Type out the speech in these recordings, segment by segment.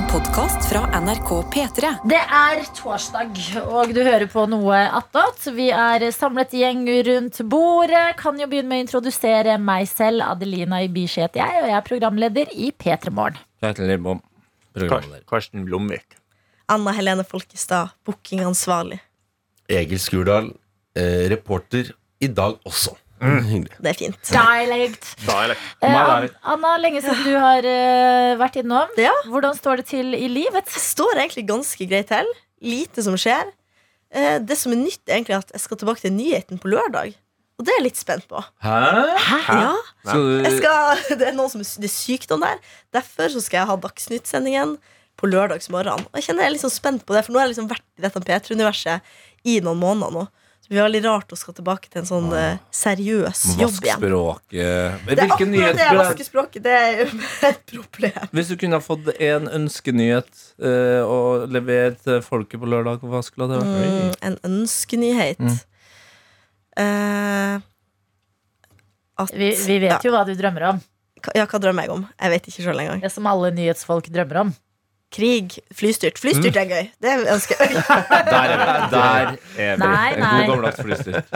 En podkast fra NRK P3. Det er torsdag, og du hører på noe attåt. Vi er samlet gjeng rundt bordet. Kan jo begynne med å introdusere meg selv. Adelina Ibishi heter jeg, og jeg er programleder i P3 Morgen. Kjetil programleder. Karsten Blomvik. Anna Helene Folkestad, bookingansvarlig. Egil Skurdal, eh, reporter i dag også. Hyggelig. Det er fint. Dialect. Dialect. Eh. Anna, lenge siden du har uh, vært innom. Ja. Hvordan står det til i livet? Det står egentlig ganske greit til. Lite som skjer. Eh, Det som er nytt, er egentlig at jeg skal tilbake til nyheten på lørdag. Og det er jeg litt spent på. Hæ? Ja, Så jeg skal, det er noen som det er sykdom der. Derfor så skal jeg ha Dagsnytt-sendingen på lørdagsmorgen. Og jeg kjenner jeg er litt sånn spent på det, for nå har jeg liksom vært i dette P3-universet i noen måneder nå. Det blir veldig rart å skal tilbake til en sånn eh, seriøs jobb igjen. språket. Det er Hvilken akkurat det nyhet vaskespråket. Det er jo et problem. Hvis du kunne ha fått en ønskenyhet eh, å levere til folket på lørdag, hva skulle det vært? Mm, en ønskenyhet. Mm. Eh, at, Vi, vi vet jo hva du drømmer om. ja, hva drømmer jeg om? Jeg vet ikke sjøl engang. Det som alle nyhetsfolk drømmer om. Krig, flystyrt. Flystyrt er gøy. Det ønsker jeg. Der er vi. Der er vi. Nei, En god gammeldags flystyrt.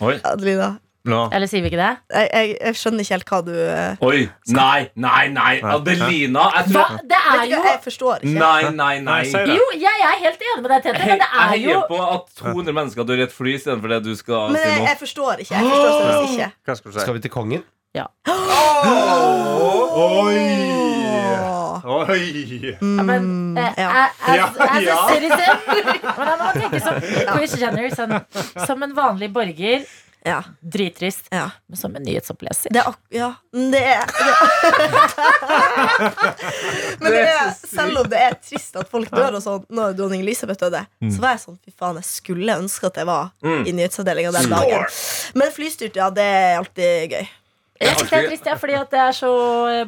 Oi. Adelina, Nå. Eller sier vi ikke det? jeg, jeg, jeg skjønner ikke helt hva du uh, Oi. Nei, nei, nei. Adelina. Jeg Hva? Det er jo Jeg forstår ikke. Nei, nei, nei. Nei. Jo, jeg er helt enig med deg, Tete, men det er jeg jo heier på at 200 mennesker dør i et fly istedenfor det du skal Men si jeg, Men jeg forstår ikke. Jeg forstår ikke. Hva skal du si? Skal vi til kongen? Oi! Åh. Oi! Ja, men eh, ja. as, Ja, as a ja. citizen Men da må man tenke som Chris Jenner, sånn, som en vanlig borger. Ja. Drittrist. ja. Men som en nyhetsoppleser. Det er ak Ja, men det er det. Men det er, selv om det er trist at folk dør og sånn Når dronning Elisabeth døde, så var jeg sånn Fy faen, jeg skulle ønske at jeg var Mm. i nyhetsavdelinga den dagen. Men flystyrt, ja, det er alltid gøy. Jeg synes det er trist, ja, fordi at det er så,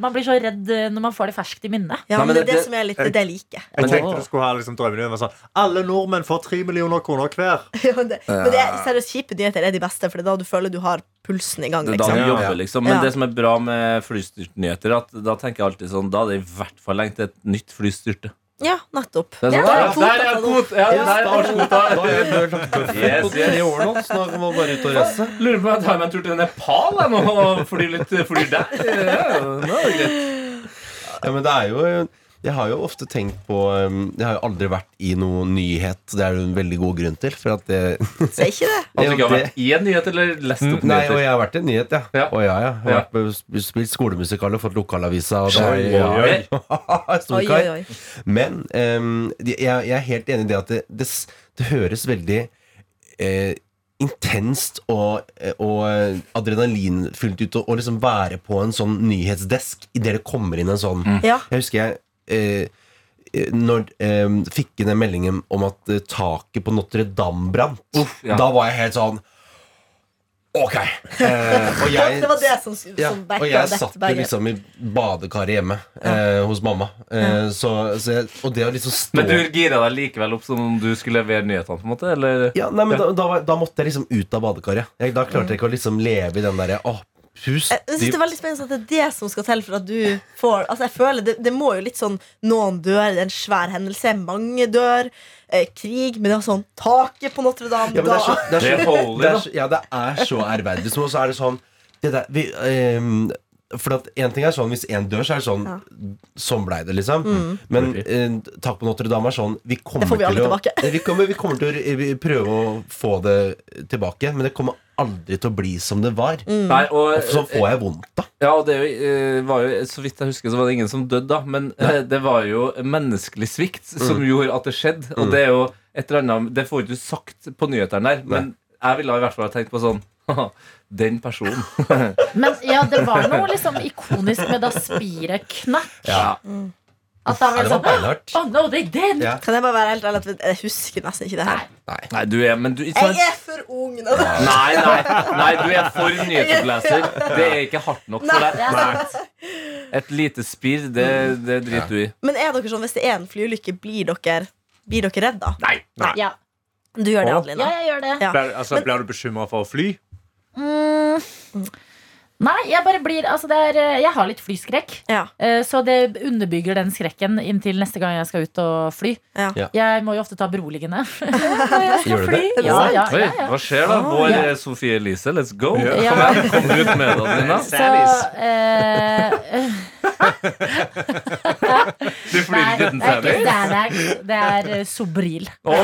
man blir så redd når man får det ferskt i minnet. Ja, Nei, men det er det- det som er litt det jeg liker. Jeg tenkte du skulle ha liksom drømmen sånn Alle nordmenn får tre millioner kroner hver. Ja, men det, men det er seriøst kjipe nyheter er de beste, for det er da du føler du har pulsen i gang. Det er da Liksom. du jobber, liksom. Men Ja. det som er bra med flystyrtnyheter, at da tenker jeg alltid sånn Da er det i hvert fall lengt et nytt flystyrte. Ja, nettopp. Det er Ja, sånn, ja, kvota der er kvot! Ja, der er kvota. Da er det lagt bøffer Yes, yes. år nå, så da må vi bare ut og reise. Lurer på om jeg tar meg en tur til Nepal jeg, nå, og flyr litt flyr der. Ja, det er greit. Ja, men det er jo Jeg har jo ofte tenkt på um, Jeg har jo aldri vært i noen nyhet. Det er jo en veldig god grunn til. For at det er ikke det. At du ikke har vært i en nyhet eller lest opp nyheter? Nei, og jeg har vært i en nyhet, ja. Ja. Og ja, ja. Jeg har Ja. vært spilt skolemusikal og fått lokalavisa. Og det Oi, er, oi, ja. Stor Oi, kar. oi, oi. Men um, jeg, jeg er helt enig i det at det, det, det høres veldig eh, intenst og, eh, og eh, adrenalinfylt ut å liksom være på en sånn nyhetsdesk idet det kommer inn en sånn Ja. Jeg husker jeg når eh, fikk inn en meldingen om at eh, taket på Notre-Dame brant. Uff, ja. Da var jeg helt sånn Ok! Eh, og jeg, Det var det som, som ja, og jeg satt jo liksom i badekaret hjemme eh, hos mamma. Eh, så, så jeg, og det å liksom stå Men du gira deg likevel opp som om du skulle levere nyhetene? på en måte, eller? ja, nei, men da, da, da måtte jeg liksom ut av badekaret. Jeg, da klarte jeg ikke å liksom leve i den derre Åh, pust. Jeg synes det er veldig spennende at det er det som skal til for at du får Altså jeg føler Det, det må jo litt sånn Noen dør, det er en svær hendelse, mange dør, eh, krig Men det var sånn Taket på Notre-Dame Ja, det er så, det er Det så, det er så, ja, det er så ærverdig. Og så er det sånn det der, vi, ehm, For at en ting er sånn Hvis en dør, så er det sånn Ja. Sånn blei det, liksom. Men eh, takk på Notre-Dame er sånn Vi kommer Det får vi alle til å, tilbake. vi kommer, vi kommer til å eh, prøve å få det tilbake, men det kommer aldri til å bli som det var. Nei, og, Og så får jeg vondt, da. Ja, og det eh, var jo, så vidt jeg husker, så var det ingen som døde da. Men Nei. det var jo menneskelig svikt som gjorde at det skjedde. Og det er jo et eller annet Det får ikke du sagt på nyhetene der, men jeg ville i hvert fall ha tenkt på sånn «Haha, Den personen. Men ja, det var noe liksom ikonisk med da spiret knakk. Ja. At da var det det var sånn Å, Oh no, they did! Ja. Kan jeg bare være helt ærlig at Jeg husker nesten ikke det her Nei, du er Men du Jeg er for ung nå. Nei, nei, nei, du er for nyhetsoppleser. Det er ikke hardt nok for er deg. Et lite spir, det, det driter du i. Men er dere sånn Hvis det er en flyulykke, blir dere Blir dere redd da? Nei. Ja. Du gjør det. Adelina ja, jeg gjør det. Ja. Blir, altså, du bekymra for å fly? Mm. Nei, jeg bare blir Altså, det er eh, Jeg har litt flyskrekk. Ja. Eh, Så det underbygger den skrekken inntil neste gang jeg skal ut og fly. Ja. Jeg må jo ofte ta beroligende Gjør du det? Ja, ja, Oi, hva skjer da? Hvor er det Sofie Elise, let's go. Ja. Kom her, kom ut med deg, Nina. Så eh, Du flyr ikke det uten? Xanax. Det er eh, Sobril. Oi!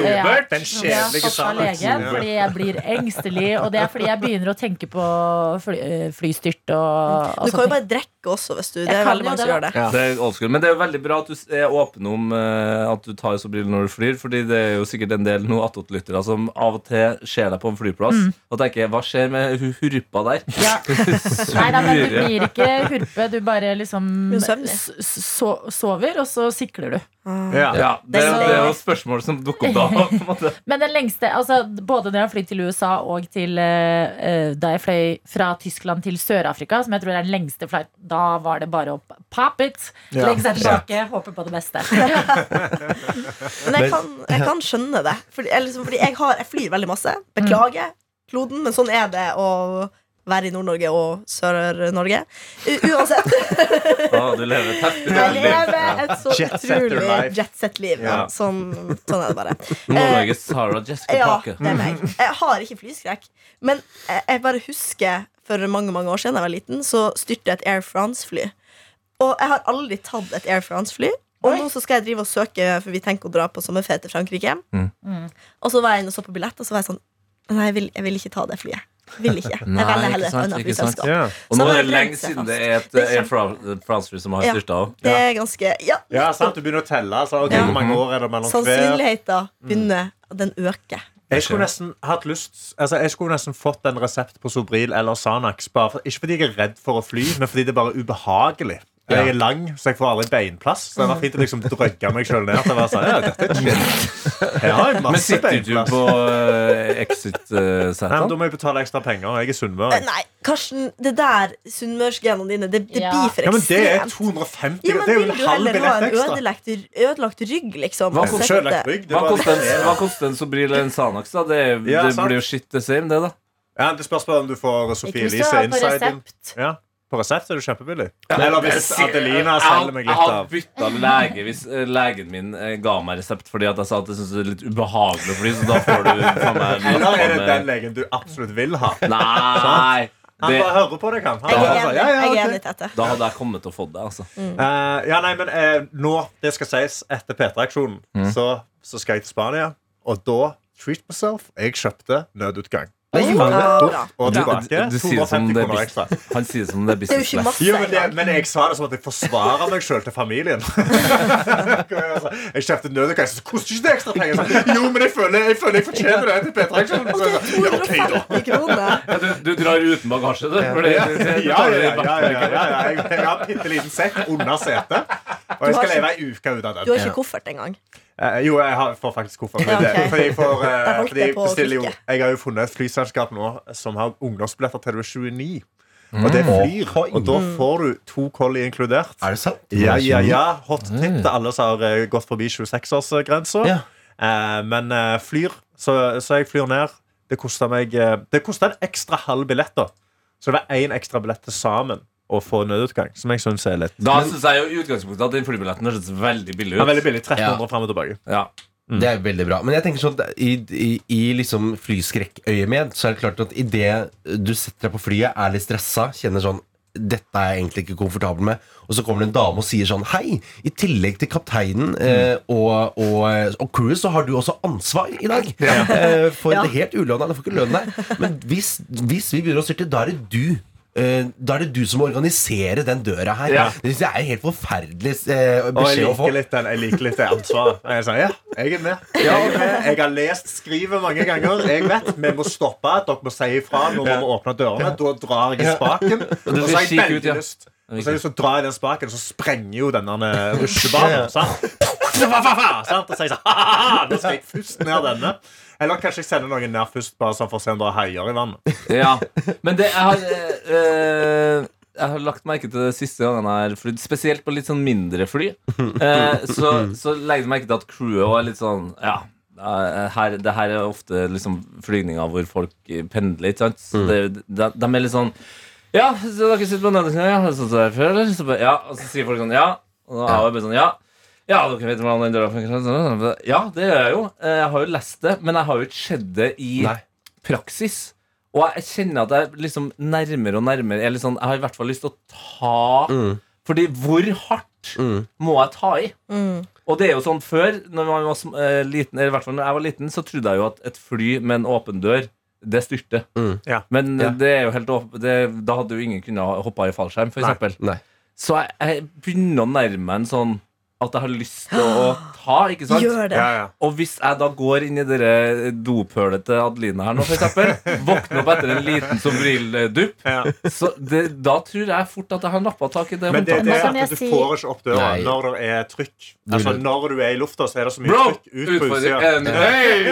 Ja. Supert! Den kjedelige ja. fordi jeg blir engstelig. Og det er fordi jeg begynner å tenke på fly, eh, flystyrt og, og Du kan jo bare drikke også hvis du Det er veldig mange som gjør det. Ja. Det er. Men det er jo veldig bra at du er åpen om uh, at du tar Sobril når du flyr. Fordi det er jo sikkert en del noe attåtlyttere som av og til ser deg på en flyplass og tenker hva skjer med hun hurpa der? Ja. Nei, nei, men du blir ikke hurpe. Du bare liksom s- s- so- sover, og så sikler du. Ja. Ja, det, Det er jo spørsmål som dukker opp da. På en måte. Men den lengste, altså både når jeg har flydd til USA og til uh, da jeg fløy fra Tyskland til Sør-Afrika, som jeg tror er den lengste flight, da var det bare å pop it, Ja. legge seg tilbake, håpe på det beste. Men jeg kan, jeg kan skjønne det. Fordi, eller liksom, fordi jeg, har, jeg flyr veldig masse. Beklager kloden, men sånn er det å være i Nord-Norge og Sør-Norge. Uansett. oh, du lever et heftig Jeg liv. lever et så Jet-setter utrolig jetset-liv. Ja. Sånn, sånn er det bare. Nord-Norges Sarah Jessica Ja, Parker. det er meg. Jeg har ikke flyskrekk. Men jeg, jeg bare husker for mange mange år siden jeg var liten, så styrte et Air France-fly. Og jeg har aldri tatt et Air France-fly. Og nå så skal jeg drive og søke, for vi tenker å dra på sommerferie til Frankrike. Mm. Og så var jeg inne og så på billett, og så var jeg sånn Nei, jeg vil, jeg vil ikke ta det flyet. Vil ikke. Jeg velger heller et annet flyselskap. Ja. Og nå er det lenge siden det er et Det Air France-fly som har Ja. styrta òg. Det er ganske Ja, ja, sant. Du begynner å telle. Altså, okay, Ja. Hvor mange år er det mellom hver? sannsynligheten begynner Den øker. Jeg skulle nesten hatt lyst Altså jeg skulle nesten fått en resept på Sobril eller Sanax. Bare for, ikke fordi jeg er redd for å fly, men fordi det er bare ubehagelig. Jeg er lang, så jeg får aldri beinplass. Så det var fint å liksom drøgge meg sjøl ned. Sånn, ja, dette er chill. Jeg har masse Men sitter beinplass. du på uh, men Exit-setet? Da må jeg betale ekstra penger. Jeg er sunnmøring. Nei, Karsten, det der sunnmørsgenene dine, det, det Ja. blir for ekstremt. Ja, men det er 250 Ja, men Det er jo vil en du halv heller ha billett en ekstra. ødelagt, ødelagt rygg, liksom? Hva og koster rygg. Hva koster, en, hva koster en Sobril eller en Sanax? da? Det, Ja, det blir jo shit the same, det, da. Ja, Det spørs bare om du får Sofie Ikke hvis du Elise har på inside. resept. Ja, på resept er det kjempebillig. Eller hvis Adelina selger meg Jeg litt hadde av bytta lege hvis eh, legen min eh, ga meg resept fordi at jeg sa at jeg syns det er litt ubehagelig fly, så da får du faen meg Eller er det med- den legen du absolutt vil ha? Nei! Han Det, bare hører på deg, han. han Jeg bare er sånn, enig, ja, ja, jeg er ok. enig Tete. da hadde jeg kommet til å få det, altså. Eh, ja, nei, men eh, nå, det skal sies, etter P3-aksjonen, så, så skal jeg til Spania. Og da treat myself. Jeg kjøpte nødutgang. Oi, gjorde det. og tilbake. du, du sier det som det er ekstra. Han sier det som det er Det er jo business class. Jo, men, det, men jeg sa det som at jeg forsvarer meg sjøl til familien. jeg kjøpte nødutgang, så koster ikke det ekstra penger. Så, jo, men jeg føler jeg, føler jeg fortjener det P3-aksjonen. Så Ja, ok, da. 250 kroner. Ja, du, du drar uten bagasje, du. Ja, det, det, ja, ja, ja, ja, ja, ja, ja. Jeg, har en bitte liten sekk under setet. Og jeg skal leve ei uke ut av Du har ikke koffert engang. Eh, jo, jeg har, får faktisk koffert. Ja, Fordi, jeg, får, eh, fordi jeg bestiller jo, jeg har jo funnet et flyselskap nå som har ungdomsbilletter til du er 29. Og det flyr. Og da får du to collie inkludert. Er det sant? Ja, ja, ja. Hot tip til alle som har eh, gått forbi 26-årsgrensa. Ja. Eh, men eh, flyr, så, så jeg flyr ned. Det kosta meg eh, Det kosta en ekstra halv billett, da. Så det var én ekstra billett til sammen å få nødutgang. Som jeg syns er litt da syns jeg jo i utgangspunktet at den flybilletten høres veldig billig ut. Ja, veldig billig. 1300 Ja. frem og tilbake. Ja. Det er veldig bra. Men jeg tenker sånn at i, i, i liksom flyskrekkøyemed så er det klart at idet du setter deg på flyet, er litt stressa, kjenner sånn dette er jeg egentlig ikke komfortabel med. Og så kommer det en dame og sier sånn Hei, i tillegg til kapteinen eh, og, og, og crewet, så har du også ansvar i dag. Eh, for Ja. det helt ulønna. Du får ikke lønn der. Men hvis, hvis vi begynner å styrte, da er det du. Eh, da er det du som må organisere den døra her. Ja. Det synes jeg er helt forferdelig eh, jeg beskjed å få. liker litt, den, jeg liker litt det ansvaret. Jeg sier, ja, jeg er med. Jeg, er med. jeg har lest skrivet mange ganger. Jeg vet, Vi må stoppe. Dere må si ifra. Nå må vi åpne dørene. Da drar jeg i spaken. Og så har jeg veldig lyst. Og så, så drar jeg den spaken, så sprenger jo denne rusjebanen. Og så sier jeg sånn Nå skal jeg først ned denne. Eller kanskje jeg sender noen ned først, bare sånn for å se om det er haier i vannet. Ja, men det jeg har eh, eh, Jeg har lagt merke til det siste gangen jeg har flydd, spesielt på litt sånn mindre fly. Eh, så, så legger jeg merke til at crewet er litt sånn Ja, eh, her, det her er ofte liksom flygninger hvor folk pendler, ikke sant? Så det, de, de er litt sånn Ja, så dere sitter på Nødnesen, ja? Sånn som det er før, eller? Så bare, ja, og så sier folk sånn ja. Og da er jeg bare sånn ja. Ja, dere vet hvordan den døra fungerer? sånn, Ja, det gjør jeg jo. Eh, Jeg har jo lest det, men jeg har jo ikke sett det i Nei. praksis. Og jeg kjenner at jeg liksom nærmere og nærmere Jeg, sånn, Jeg har i hvert fall lyst til å ta Mm. Fordi hvor hardt Mm. må jeg ta i? Mm. Og det er jo sånn før, når man var eh, liten, eller i hvert fall når jeg var liten, så trodde jeg jo at et fly med en åpen dør, det styrte. Mm. Ja. Men Ja. det er jo helt åp det, da hadde jo ingen kunnet hoppe i fallskjerm, for eksempel. Så jeg, jeg begynner å nærme meg en sånn at jeg har lyst til å ta, ikke sant? Gjør det. Ja, ja. Og hvis jeg da går inn i dere dopølet til Adeline her nå, for eksempel, våkner opp etter en liten sombril-dupp, Ja. så det, da tror jeg fort at jeg har nappa tak i det Men det er det er at du si- får ikke opp døra Nei. når det er trykk. Altså Når du er i lufta, så er det så mye Bro! trykk ut på utsida. Er det en- det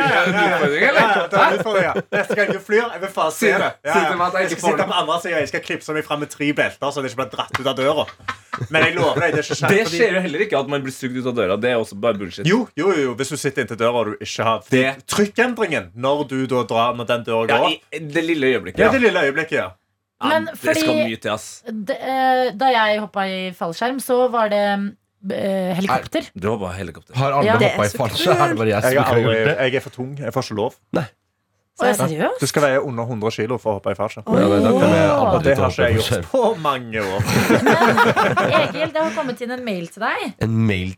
utfordring, eller? det er. Neste gang du flyr, jeg vil faen se det. Jeg Jeg skal sitte på andre sida, jeg skal klipse meg fram med tre belter, så det ikke blir dratt ut av døra. Men jeg lover deg, det er ikke skjedd. Det skjer jo heller ikke at man blir sugd ut av døra. Det er også bare bullshit. Jo, jo, jo, hvis du sitter inntil døra og du ikke har Det- Trykkendringen når du da drar Når den døra går Ja, i det lille øyeblikket. Ja, Ja. det lille øyeblikket, ja. Men det skal fordi- mye til, ass. Eh, da jeg hoppa i fallskjerm, så var det eh, helikopter. Du har bare helikopter. Har alle Ja. Hoppa i fallskjerm? Er det jeg Jeg, det? jeg er for tung. Jeg får ikke lov. Å, er jeg? Du skal veie under 100 kilo for å hoppe i fallskjerm. Ja, Åh. aldri Og det har ikke jeg gjort på mange år. Egil, det har kommet inn en mail til deg En mail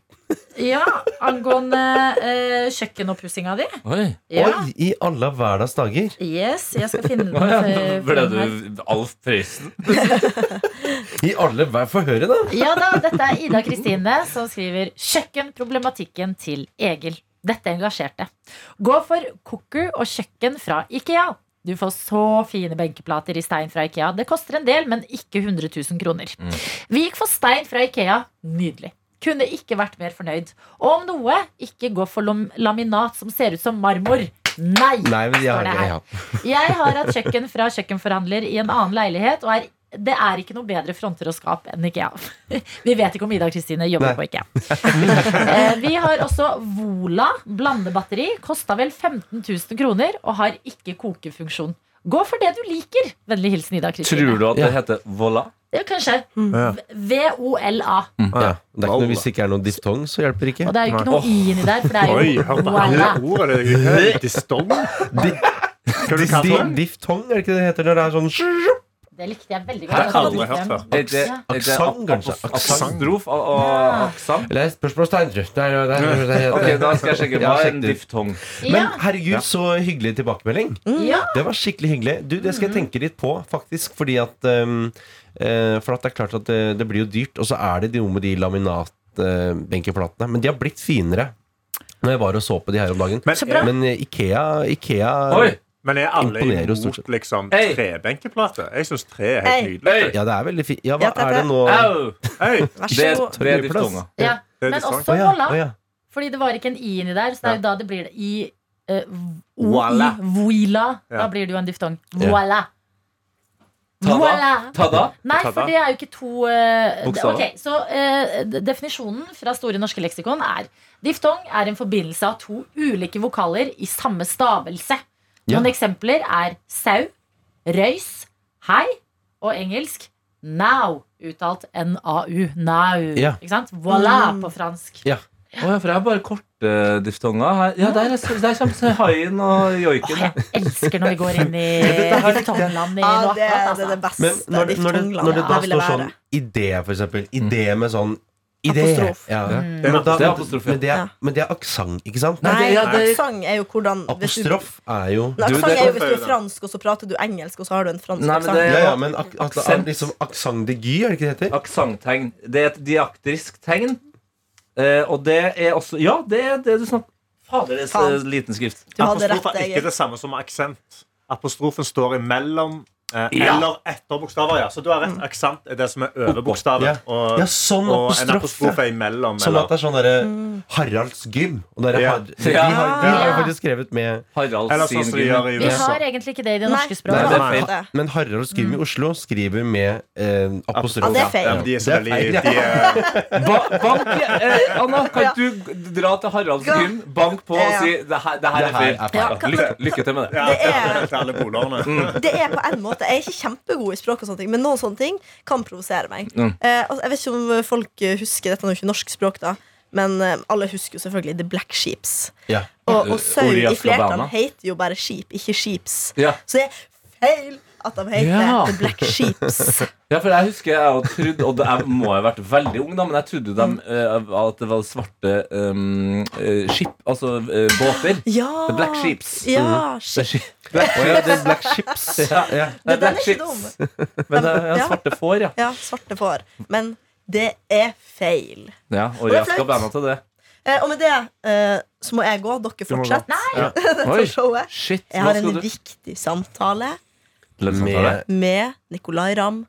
Ja, angående eh, kjøkkenoppussinga di. Oi. Ja. Oi, i alle hverdags dager. Yes, jeg skal finne den. Ja. Ble du Alf Prøysen? I alle hver Få høre, da. Ja da, dette er Ida Kristine som skriver Kjøkkenproblematikken til Egil. Dette engasjerte. Gå for cooker og kjøkken fra Ikea. Du får så fine benkeplater i stein fra Ikea. Det koster en del, men ikke 100 000 kroner. Vi gikk for stein fra Ikea. Nydelig. Kunne ikke vært mer fornøyd. Og om noe, ikke gå for laminat som ser ut som marmor. Nei! Nei, men jeg, har, det her. ja. Jeg har hatt kjøkken fra kjøkkenforhandler i en annen leilighet, og er, det er ikke noe bedre fronter og skap enn IKEA. Vi vet ikke om Ida Kristine jobber Nei. på IKEA. Eh, Vi har også Vola blandebatteri. Kosta vel 15 000 kroner og har ikke kokefunksjon. Gå for det du liker. Vennlig hilsen Ida Kristine. Tror du at det heter Vola? Ja, kanskje. V-O-L-A. Ja. Det er ikke noe, hvis det ikke er noen diftong, så hjelper det ikke. Og det er jo ikke noe i inni der, for det er jo hør på voila. alle. Det er distong. Di- Hva du di- kaller di- det? Diftong, er det ikke det det heter når det er sånn Det likte jeg veldig godt. aldri hørt før. Aksent, kanskje? Aksent og, aksent? Eller spørsmålstegn. Det er- heter- Ok, da skal jeg sjekke. Hva er en diftong? Men herregud, så hyggelig tilbakemelding. Det var skikkelig hyggelig. Du, Det skal jeg tenke litt på, faktisk. Fordi at um, eh, For at det er klart at det, det blir jo dyrt. Og så er det noe med de laminatbenkeplatene. Men de har blitt finere. Når jeg var og så på de her om dagen. Men, Men eh, Ikea, Ikea Oi! Men er alle imot liksom, Hei. trebenkeplate? Jeg syns tre er helt nydelig. Ja, det er veldig fint. Ja, hva Ja, det er det nå? Au! Hei, Vær Det så er god. tre Mye plass. diftonger. ja. det er Men distong. også Å ja, voila. å ja. Fordi det var ikke en i inni der, så det er jo da det blir det i uh, Voila. Voila. Da Ja. blir det jo en diftong. Ja. Voila. Ta da. Voila. Ta da. Nei, Ta for da. det er jo ikke to eh, Bokstaver. Ok, Så eh, definisjonen fra Store norske leksikon er Diftong er en forbindelse av to ulike vokaler i samme stavelse. Ja. Noen eksempler er sau, røys, hei og engelsk now, uttalt N-A-U. Now. Ja. Ikke sant? Voilà Mm. på fransk. Ja. Å ja, for jeg har bare korte diftonger her. Ja, der, er, der kommer haien og joiken. Oh, jeg elsker når vi går inn i diftongland i Ja, det, det er det Altså. beste. Men når det, når det, når det da står sånn idé, for eksempel. Idé med sånn idé. Apostrof. Ja. Mm. Men, da, Det er apostrof, ja. men, det er, men det er aksent, ikke sant? Nei, det- aksent er jo hvordan du- Apostrof er jo Du, Aksent er jo hvis du er fransk, og så prater du engelsk, og så har du en fransk Nei, aksent. Ja, ja, men ak ak Aksent. liksom aksent de gy, er det ikke det heter? Aksenttegn. Det er et diaktrisk tegn. uh, og det er også Ja, det er det du snakker Fader, det er liten skrift. Apostrof er ikke det samme som aksent. Apostrofen står imellom Eh, Eller etterbokstaver, ja. Så du har rett. Aksent er det som er over bokstaven. Ja. Og, Ja, sånn og en apostrof, apostrof er imellom. Som at det er sånn derre Haralds gym. Og der er Ja. Har, de, har, de har jo faktisk skrevet med Haralds sin sånn gym. Vi har egentlig ikke det i det norske norske Nei, språket. det er feil. Men Haralds gym i Oslo skriver med eh, apostrof. Ja, det er feil. Ja, de er så veldig ja. de er, Ba bank, eh, Anna, kan Ja. du dra til Haralds gym, bank på og si det her, det her Det er her feil? er feil. Ja, Lykke, lykke til med det. ja. Det er på en måte Jeg er ikke kjempegod i språk, og sånne ting men noen sånne ting kan provosere meg. Mm. Eh, altså, jeg vet ikke om folk eh, husker Dette er jo ikke norsk språk, da. Men eh, alle husker jo selvfølgelig The Black Sheeps. Ja. Og, og sau i flertall heter jo bare skip, ikke sheeps. Ja. Så det er feil at de heter Ja. The Black Sheeps. Ja, for jeg husker jeg hadde trodd Og jeg må ha vært veldig ung, da, men jeg trodde de, uh, at det var svarte um, uh, skip, altså uh, båter. Ja. The Black Sheeps. Ja, Det er ship. ja, det er Black Ships. Ja, Ja. det er den Black er ikke Ships. dum. Men det er ja, Ja. svarte får, ja. Ja, svarte får. Men det er feil. ja og er jeg skal flaut. til det. Eh, og med det eh, så må jeg gå. Dere fortsetter. Nei! Ja. Oi, shit. Jeg har en du? viktig samtale? Med med Nicolay Ramm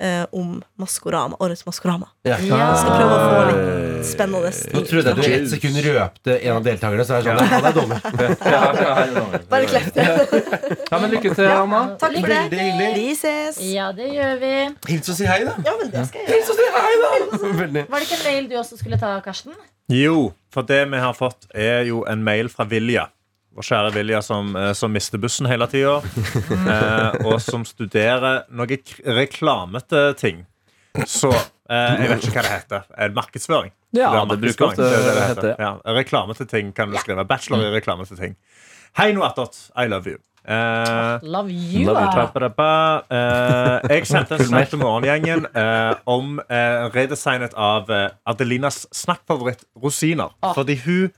eh, om Maskorama, årets Maskorama. ja. Jeg skal prøve å få litt spennende Nå trodde jeg du ett sekund røpte en av deltakerne. Så er det sånn, ja, det er dommer. Ja, ja, ja. Bare klepp det. Ja, men lykke til, Anna. Takk for det. Veldig hyggelig. Vi ses. Ja, det gjør vi. Hils og si hei, da. Ja, men det skal jeg gjøre. Veldig. Var det ikke en mail du også skulle ta, Karsten? Jo, for det vi har fått, er jo en mail fra Vilja. Vår kjære Vilja som, eh, som mister bussen hele tida. Eh, og som studerer noe reklamete ting. Så eh, jeg vet ikke hva det heter. Markedsføring. Ja, det, det bruker ofte Det det det heter. Ja, reklamete ting kan du skrive. Bachelor i reklamete ting. Hei, noe attåt. I love you. Eh, Love you. Love you. Eh, jeg sendte en snap til morgengjengen uh, om uh, redesignet av Adelinas snakkfavoritt rosiner. Oh, Fordi hun,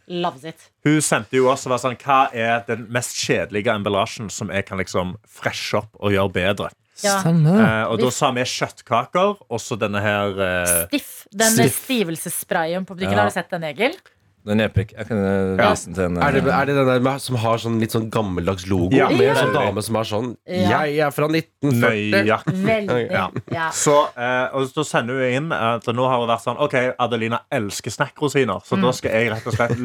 hun sendte jo også var sånn, hva er den mest kjedelige emballasjen som jeg kan liksom freshe opp og gjøre bedre. Ja. Eh, og da sa vi kjøttkaker, og så denne her Stiff. Den stivelsessprayen på butikken. Ja. Har du sett den, Egil? Den er epic. Jeg kan eh, Ja. vise den til en Er det, eh, er det den der med, som har sånn litt sånn gammeldags logo? Ja. Med en sånn dame som har sånn Ja. 'Jeg er fra 1940'. nøyaktig. Veldig. Ja. Ja. Så, eh, og så sender hun inn at nå har hun vært sånn OK, Adelina elsker snackrosiner, så da skal jeg rett og slett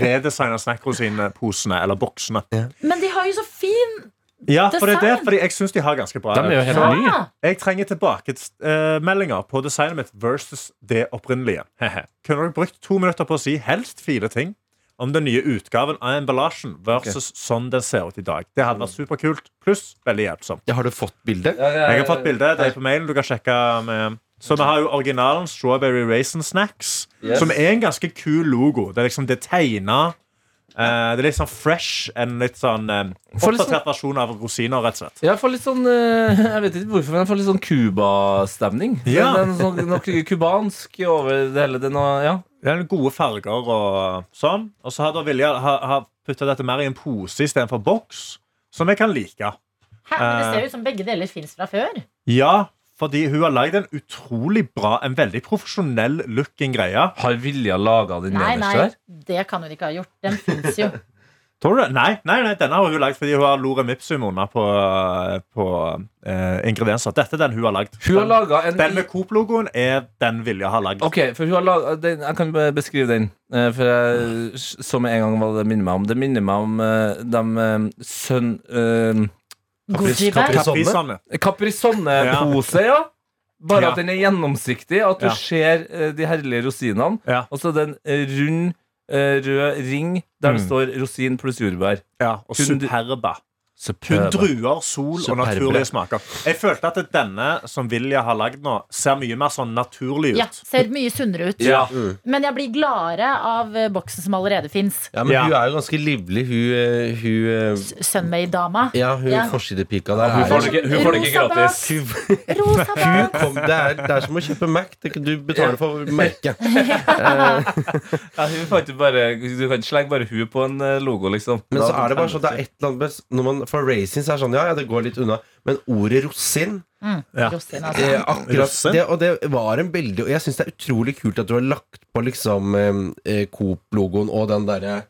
redesigne snackrosinposene, eller boksene. Men de har jo så fin Ja, for det er det, fordi jeg syns de har ganske bra De er jo helt nye. Ja. Jeg trenger tilbakemeldinger på designet mitt versus det opprinnelige. Kunne dere brukt to minutter på å si helst fire ting om den nye utgaven av emballasjen versus sånn den ser ut i dag? Det hadde vært superkult, pluss veldig hjelpsomt. Ja, har du fått bildet? Ja, ja, Jeg har fått bildet. Det er på mailen. Du kan sjekke med Så vi har jo originalen Strawberry Raisin Snacks, Yes. som er en ganske kul logo. Det er liksom det tegna det er litt sånn fresh, en litt sånn eh, For sånn- oppdatert versjon av rosiner, rett og slett. Jeg får litt sånn uh, Jeg vet ikke hvorfor, men jeg får litt sånn Cuba-stemning. Ja. Det er noe, sånn- noe cubansk over det hele. Det noe, ja. Det er gode farger og sånn. Og så har da Vilja ha, ha putta dette mer i en pose istedenfor boks, som jeg kan like. Hæ, men det ser ut som begge deler fins fra før. Ja, fordi hun har lagd en utrolig bra, en veldig profesjonell looking greie. Har Vilja laga den Nei, der? nei, det kan hun ikke ha gjort. Den fins jo. Tror du det? Nei, nei, nei, denne har hun lagd fordi hun har lorem ipsum under på, på eh, ingredienser. Dette er den hun har lagd. Laga en Den med Coop-logoen er den Vilja har lagd. Ok, for hun har laget, den, Jeg kan beskrive den. eh, For jeg, Som en gang hva det minner meg om. Det minner meg om uh, de sønn... Gucci-bag. Caprisonne. Caprisonne-pose, ja. Bare Ja. at den er gjennomsiktig, at du Ja. ser eh, de herlige rosinene. Ja. Og så er det en eh, rund, eh, rød ring der det Mm. står rosin pluss jordbær. Ja, og Kun- superba. Kun Superbe. druer, sol og naturlige smaker. Jeg følte at denne som Vilja har lagd nå, ser mye mer sånn naturlig ut. Ja, ser mye sunnere ut. Ja. Men jeg blir gladere av eh, boksen som allerede fins. Ja, men Ja. hun er jo ganske livlig, hun, eh, hun eh, Sunmade-dama. Ja, hun Ja. forsidepika der. Hun får det ikke, hun får det ikke gratis. Hun- Rosa kom, det, er, det er som å kjøpe Mac. Det, du betaler for merket. Ja, hun får ikke bare, du kan ikke slenge bare hun på en logo, liksom. Men så er det bare sånn sånn det er et eller annet Når man får racing, er sånn Ja, ja, det går litt unna. Men ordet rosin Ja. Rosin, eh, altså. akkurat Rosin? det, Og det var en veldig Og jeg syns det er utrolig kult at du har lagt på liksom eh, eh, Coop-logoen og den derre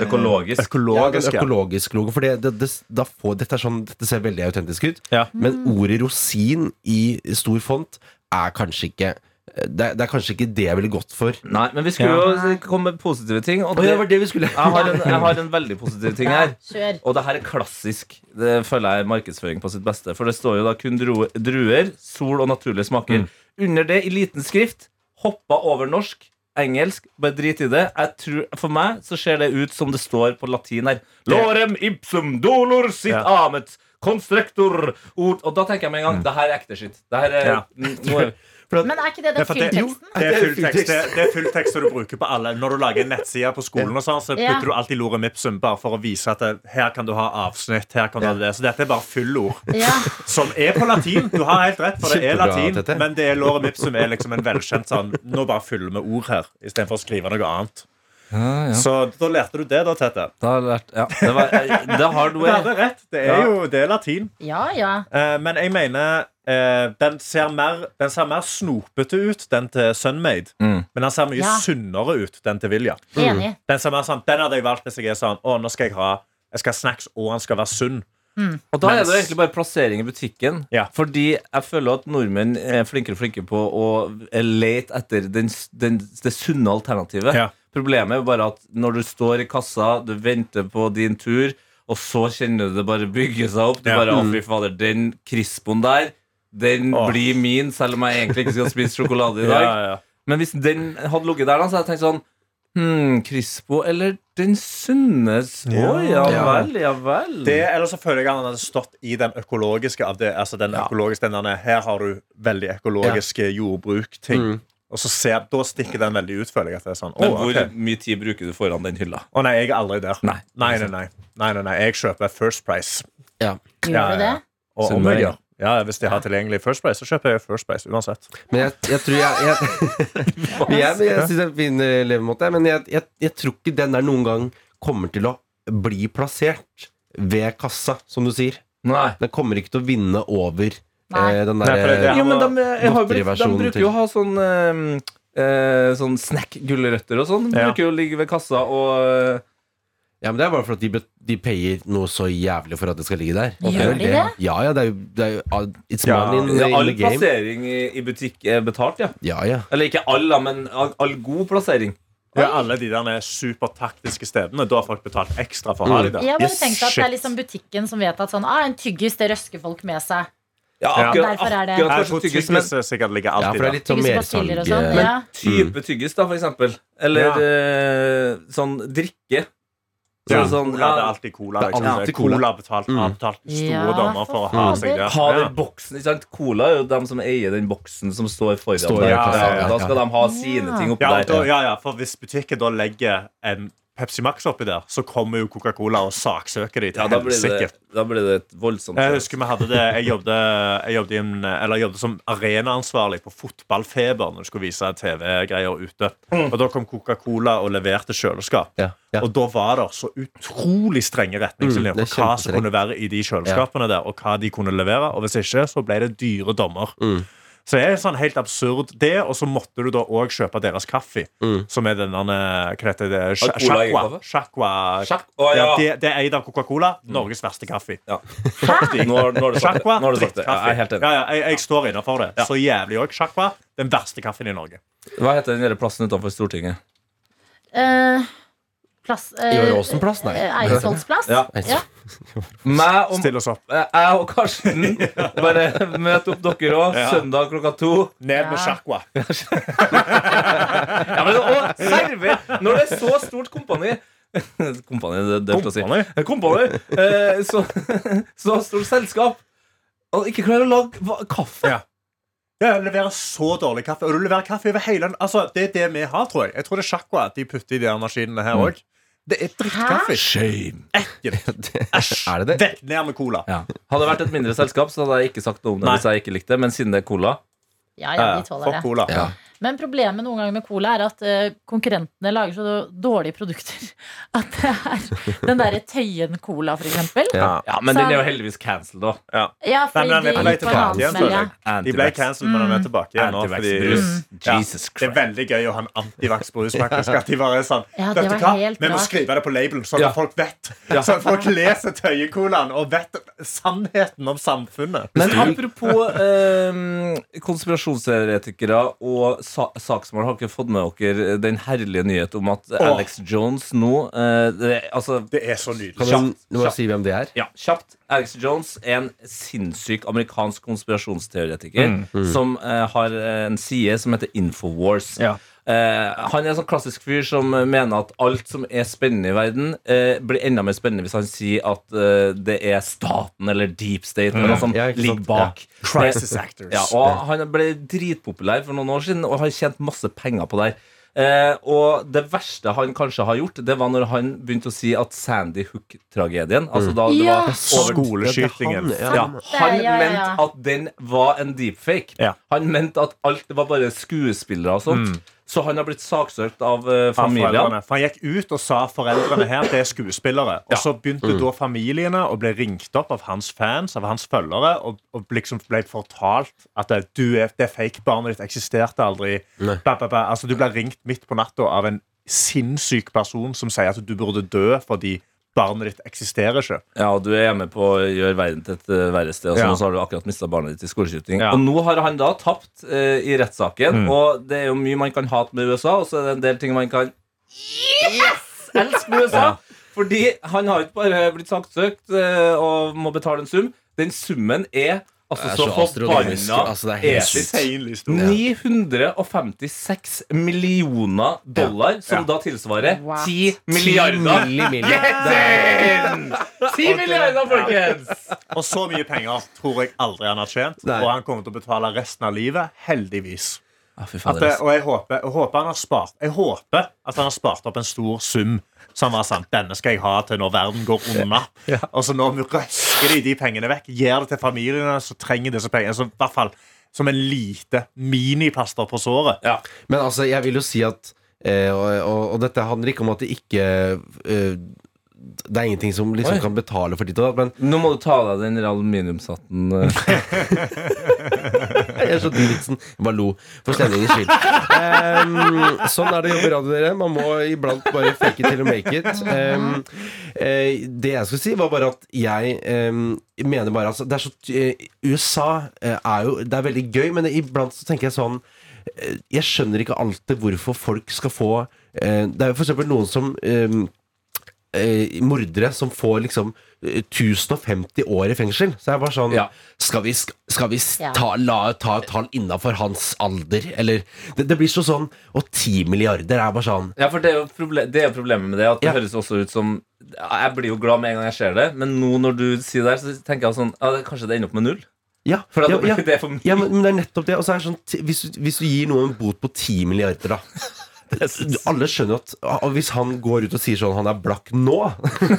Økologisk. Økologisk. ja. økologisk logo. For det, det, det, da får, dette, er sånn, dette ser veldig autentisk ut. Ja. Men ordet rosin i stor font er kanskje ikke det, er- det er kanskje ikke det jeg ville gått for. Nei, men vi skulle jo komme med positive ting. Og det, ja, det var det vi skulle. jeg, har en, jeg har en veldig positiv ting her. Og det her er klassisk. Det føler jeg er markedsføring på sitt beste. For det står jo da kun druer, sol og naturlige smaker. Under det, i liten skrift, hoppa over norsk. Engelsk, bare drit i det. Jeg tror, for meg så ser det ut som det står på latin her. Lorem ipsum dolor sit Ja. amet constrictor ord. Og da tenker jeg med en gang det her er ekte skitt. Det her er, Ja. Er Men er ikke det den for det, det er fulltekst det, er fulltekst du bruker på alle Når du lager en nettside på skolen, og sånn, så putter du alltid lorem Mipsum bare for å vise at det, her kan du ha avsnitt. Her kan du ha det. Så dette er bare fullord. Ja. Som er på latin. Du har helt rett, for det er latin. Men det er lorem Mipsum er liksom en velkjent sånn Nå bare fyller vi ord her, istedenfor å skrive noe annet. Så da lærte du det, da, Tete. Da har lært Ja, det var Det har du hadde rett. Det er Ja. jo det er latin. ja, ja. Eh, men jeg mener eh, den, ser mer, den ser mer snopete ut, den til Sunmade. Mm. Men den ser mye Ja. sunnere ut, den til Vilja. Enig. Den, ser mer sånn, den hadde jeg valgt hvis jeg er sånn Å, nå skal jeg ha Jeg skal ha snacks, og den skal være sunn. Og da er det egentlig bare plassering i butikken. Ja. Fordi jeg føler at nordmenn er flinkere og flinkere på å lete etter den, den, det sunne alternativet. Ja. Problemet er bare at når du står i kassa, du venter på din tur, og så kjenner du det bare bygge seg opp. Du Ja. bare, å fy fader, Den crispoen der, den Åh. blir min, selv om jeg egentlig ikke skal spise sjokolade i dag. Ja, ja. Men hvis den hadde ligget der, da, så hadde jeg tenkt sånn Hm, Crispo eller den sunne Å, ja Ja. vel, ja vel. Det, eller så føler jeg at han hadde stått i den økologiske av det, altså den økologiske, den der, Her har du veldig økologiske jordbruk-ting. Mm. Og så ser, Da stikker den veldig ut, føler jeg. at det er sånn, Men hvor okay. mye tid bruker du foran den hylla? Å nei, jeg er aldri der. Nei. Nei, nei, nei. nei, nei, nei. Jeg kjøper First Price. Ja. Gjør du det? ja. Og om jeg gjør. Ja, Hvis de har tilgjengelig First Price, så kjøper jeg First Price uansett. Men jeg, jeg tror jeg Jeg, jeg, jeg, jeg syns det er en fin eh, levemåte, men jeg, jeg, jeg tror ikke den der noen gang kommer til å bli plassert ved kassa, som du sier. Nei. Den kommer ikke til å vinne over Nei. eh, den Nei, det- der det- Jo, men de, jeg har de bruker jo å ha sånn eh, eh, Sånn snack-gulrøtter og sånn. De Ja. bruker jo å ligge ved kassa og eh, Ja, men Det er bare for at de, de payer noe så jævlig for at det skal ligge der. Gjør er vel de det? Ja, ja, det er jo, det er jo It's Ja, money in, ja, in All the game. plassering i, i butikk er betalt, ja. Ja, ja. Eller ikke all, men all, all god plassering. Ja, alle de der supertaktiske stedene. Da har folk betalt ekstra for å ha dem der. Jeg bare Yes, tenkt at det er liksom butikken som vet at sånn, ah, en tyggis det røsker folk med seg. Ja, Ja. akkurat, Derfor er det- akkurat Jeg tror tyggis, men sikkert ligger ja, for alltid det er litt sånn og sånn. eh, Men type tyggis, da, for eksempel. Eller Ja. eh, sånn drikke. Så Ja, sånn, cola, det er alltid cola. Det er Liksom. alltid cola. cola. betalt, Mm. har betalt store Ja, dommer for å ha seg det. ha den boksen, ikke sant? Cola er jo dem som eier den boksen som står foran Står der. Da skal de ha sine ting oppi Ja, der. ja, ja, for hvis butikken da legger en Pepsi Max oppi der, så kommer jo Coca-Cola og saksøker de til Ja, da blir, det, da blir det et voldsomt Jeg husker vi hadde det Jeg jobbet, jeg jobbet, inn, eller jeg jobbet som arenaansvarlig på Fotballfeber når du skulle vise TV-greier ute. Og Da kom Coca-Cola og leverte kjøleskap. Ja, ja. Og da var det så utrolig strenge retningslinjer Mm, for hva som kunne være i de kjøleskapene der, og hva de kunne levere. Og hvis ikke, så ble det dyre dommer. Mm. Så det er sånn helt absurd det, og så måtte du da òg kjøpe deres kaffe. Mm. Som er den der Hva heter det? Chacua. Shakwa. Shakwa. Sjakk. Ja, ja. det, det er eid av Coca-Cola. Norges verste kaffe. ja. Nå, har- du sagt det. Det. Ja, drittkaffe. jeg er helt enig. Ja, ja, jeg, jeg står innafor det. Så jævlig òg. Shakwa, den verste kaffen i Norge. Hva heter den der plassen utenfor Stortinget? Eh, plass eh, Ivar Aasen-plass? Nei. eh, Eidsvolls plass? Ja. Ja. Meg og Still oss opp. Eh, Jeg og Karsten Bare møt opp dere òg Ja. søndag klokka to. Ned med Ja. Shakwa. Ja, men, å serve! Når det er så stort kompani Kompani, det, det er å si. Kompani? Kompani. Eh, så, så stort selskap. Og ikke klarer å lage hva- kaffe. Ja. Ja, jeg leverer så dårlig kaffe. Og du leverer kaffe over hele den Altså, Det er det vi har, tror jeg. Jeg tror det er sjakwa de putter i de her maskinene her òg. Det er drittkaffe. Shame. Ekkelt. Æsj. Er det det? Vekk ned med cola. Ja. Hadde det vært et mindre selskap, så hadde jeg ikke sagt noe om det Nei. hvis jeg ikke likte det. Men siden det er cola Ja, ja, de tåler Fuck det. cola. Ja. Men problemet noen ganger med cola er at eh, konkurrentene lager så dårlige produkter. At det er den derre Tøyen Cola, for eksempel. Ja. Ja, men Så- den er jo heldigvis cancelled, da. Ja, ja fordi Nei, den på de på en annen smell, ja. De ble cancelled, men den er tilbake igjen nå. Fordi, Antivax-brus. Ja. Det er veldig gøy å ha en antivax-brus. faktisk, At de bare er sånn Ja, Vet det du var hva? Vi må skrive det på labelen, sånn Ja. at folk vet. Sånn at folk leser Tøyen-colaen og vet sannheten om samfunnet. Men apropos eh, konspirasjonsteoretikere og sa saksmål, har dere fått med dere den herlige nyhet om at Alex Jones nå eh, det, Altså, Det er så nydelig. Kan du, må si hvem det er? ja, kjapt. Alex Jones er en sinnssyk amerikansk konspirasjonsteoretiker som eh, har eh, en side som heter Infowars. Ja. Eh, han er en sånn klassisk fyr som mener at alt som er spennende i verden, eh, blir enda mer spennende hvis han sier at eh, det er staten eller deep state eller noe som Ja, ligger bak. Crisis actors. Ja, og han ble dritpopulær for noen år siden og har tjent masse penger på det. Eh, og det verste han kanskje har gjort, det var når han begynte å si at Sandy Hook-tragedien Altså da det Ja. var Skoleskytingen. Ja, ja, han ja, ja, ja. mente at den var en deepfake. Ja. Han mente at alt det var bare skuespillere og sånt. Så han har blitt saksøkt av uh, familien. For Han gikk ut og sa foreldrene her det er skuespillere. Og så begynte da familiene å bli ringt opp av hans fans, av hans følgere, og, og liksom ble fortalt at du er, det er fake, barnet ditt eksisterte aldri. Ba, ba, ba. Altså, du ble ringt midt på natta av en sinnssyk person som sier at du burde dø fordi barnet ditt eksisterer ikke. Ja, og du er hjemme på å gjøre verden til et eh, verre sted, og, Ja. så har du akkurat mista barnet ditt i skoleskyting. Ja. Og nå har han da tapt eh, i rettssaken, og det er jo mye man kan hate med USA, og så er det en del ting man kan Yes! elske med USA. Fordi han har ikke bare blitt saksøkt eh, og må betale en sum. Den summen er altså så så forbanna altså, er helt episk. Insanely stor. 956 millioner dollar, som Ja. da tilsvarer Wow. 10 milliarder. Milli, milli. Det er- 10 milliarder, folkens! Og så mye penger tror jeg aldri han har tjent. Nei. Og han kommer til å betale resten av livet. Heldigvis. Ah, At det, og jeg håper, jeg håper han har spart Jeg håper at han har spart opp en stor sum som var sant. Denne skal jeg ha til når verden går unna. Og så nå røsker de de pengene vekk, gir det til familiene som trenger disse pengene. Så i hvert fall som en lite miniplaster på såret. Ja. Men altså, jeg vil jo si at eh, og, og, og dette handler ikke om at det ikke eh, Det er ingenting som liksom Oi. kan betale for ditt og datt, men Nå må du ta av deg den aluminiumshatten. jeg skjønte vitsen. Jeg bare lo for stemningens skyld. Um, sånn er det å jobbe i radio, dere. Man må iblant bare fake it til å make it. Um, uh, det jeg skulle si, var bare at jeg um, mener bare altså, det er så, uh, USA eh, er jo Det er veldig gøy, men iblant så tenker jeg sånn Jeg skjønner ikke alltid hvorfor folk skal få Det er jo eksempel noen som eh, mordere som får liksom eh, 1050 år i fengsel. Så jeg var bare sånn Ja. Skal vi, sk- skal vi s- Ja. ta, la, ta et tall innafor hans alder? Eller det, det blir så sånn Og ti milliarder er bare sånn Ja, for det er jo proble det er jo problemet med det. At det Ja. høres også ut som Jeg blir jo glad med en gang jeg ser det, men nå når du sier det her, så tenker jeg sånn ja, det, Kanskje det ender opp med null? Ja, For at ja, det, blir- ja. det er for mye. ja men, men det er nettopp det. Og så er det sånn ti- hvis, du- hvis du gir noen en bot på 10 milliarder, da Alle skjønner at ah, Hvis han går ut og sier sånn Han er blakk nå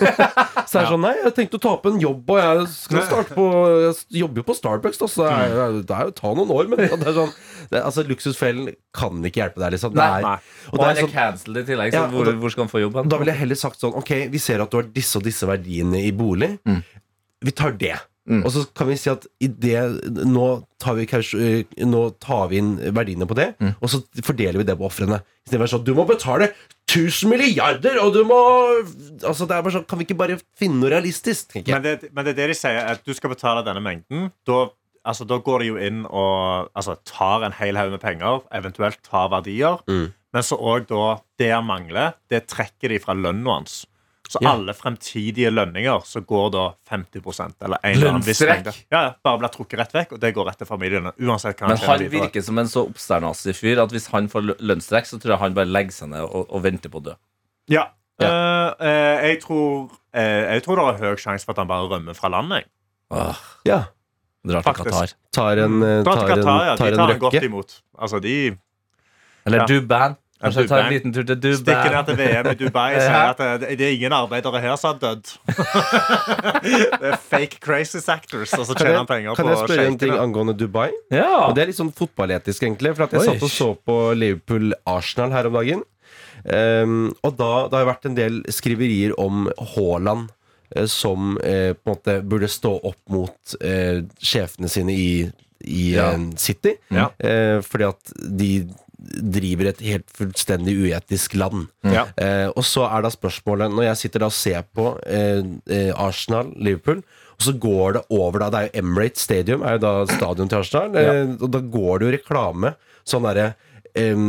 Så er det sånn Nei, jeg tenkte å ta opp en jobb Og jeg skal starte på Jeg jobber jo på Starbucks da, Så det er, det er jo ta noen år Men det er sånn det, Altså luksusfellen kan ikke hjelpe deg liksom. Det Nei, er, nei. Og Og han er er sånn cancelled i tillegg, så Ja, hvor, da- hvor skal han få jobb? Da ville jeg heller sagt sånn Ok, vi ser at du har disse og disse verdiene i bolig Mm. Vi tar det Mm. Og så kan vi si at i det, nå, tar vi, kanskje, øh, nå tar vi inn verdiene på det Mm. Og så fordeler vi det på offrene Istedenfor sånn, du må betale 1000 milliarder Og du må Altså det er bare sånn, kan vi ikke bare finne noe realistisk Men det, men det er det de sier, at du skal betale denne mengden. Da, altså, da går de jo inn og altså, tar en hel haug med penger, eventuelt tar verdier. Mm. Men så òg da det han mangler, det trekker de fra lønna hans. Så Ja. alle fremtidige lønninger så går da 50% eller en eller annen viss Lønnstrekk? mengde. Ja, ja, bare blir trukket rett vekk, og det går rett til familiene. Uansett hva Men han virker som en så oppsternasig fyr at hvis han får lø- lønnstrekk, så tror jeg han bare legger seg ned og, og venter på å dø. Ja. ja. Uh, uh, jeg, tror, uh, jeg tror det er høy sjanse for at han bare rømmer fra landet. jeg. Ja, drar til Qatar. tar en, tar til tar en, Qatar, ja. tar De tar han godt imot. Altså, de Eller Ja. Duban. Kanskje ta en liten tur til Stikker ned til VM i Dubai og sier at det, det er ingen arbeidere her som har dødd. det er fake crisis actors, og så tjener han penger kan jeg spørre en ting angående Dubai? Ja. Og det er litt sånn fotballetisk, egentlig. For at jeg Oi. satt og så på Liverpool-Arsenal her om dagen. Um, og da det har det vært en del skriverier om Haaland eh, som eh, på en måte burde stå opp mot eh, sjefene sine i, i Ja. eh, City. Ja. Eh, fordi at de driver et helt fullstendig uetisk land. Ja. Eh, og så er da spørsmålet, når jeg sitter da og ser på eh, eh, Arsenal, Liverpool, og så går det over da, det er jo Emirates Stadium, er jo da stadion til Arsenal, eh, og da går det jo reklame, sånn derre eh,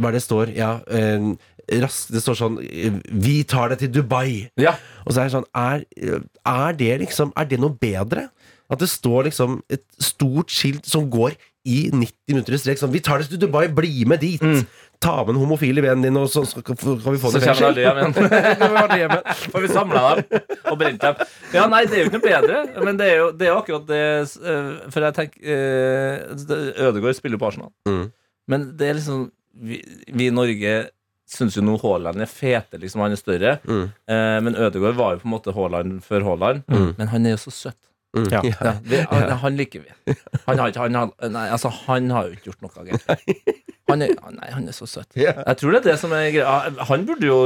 Hva er det står? Ja, em, raskt, det står sånn Vi tar det til Dubai. Ja. Og så er det sånn Er, er det liksom Er det noe bedre? At det står liksom et stort skilt som går i 90 minutter i strekk. Sånn, vi tar det til Dubai, bli med dit! Ta med den homofile vennen din, og så skal, kan vi få Så den i fengsel. hjem. Kommer alle hjem igjen. Får vi samla dem og brent dem. Ja, nei, det er jo ikke noe bedre, men det er jo, det er jo akkurat det eh, For jeg tenker uh, Ødegaard spiller på Arsenal, Mm. men det er liksom Vi, vi i Norge syns jo nå Haaland er fete, liksom. Han er større. Mm. Eh, men Ødegaard var jo på en måte Haaland før Haaland. Mm. Men han er jo så søt. Mm. Ja. Han, han liker vi. Han har, han, har, nei, altså, han har jo ikke gjort noe galt. Han er, nei, han er så søt. Jeg tror det er det som er greia. Han burde jo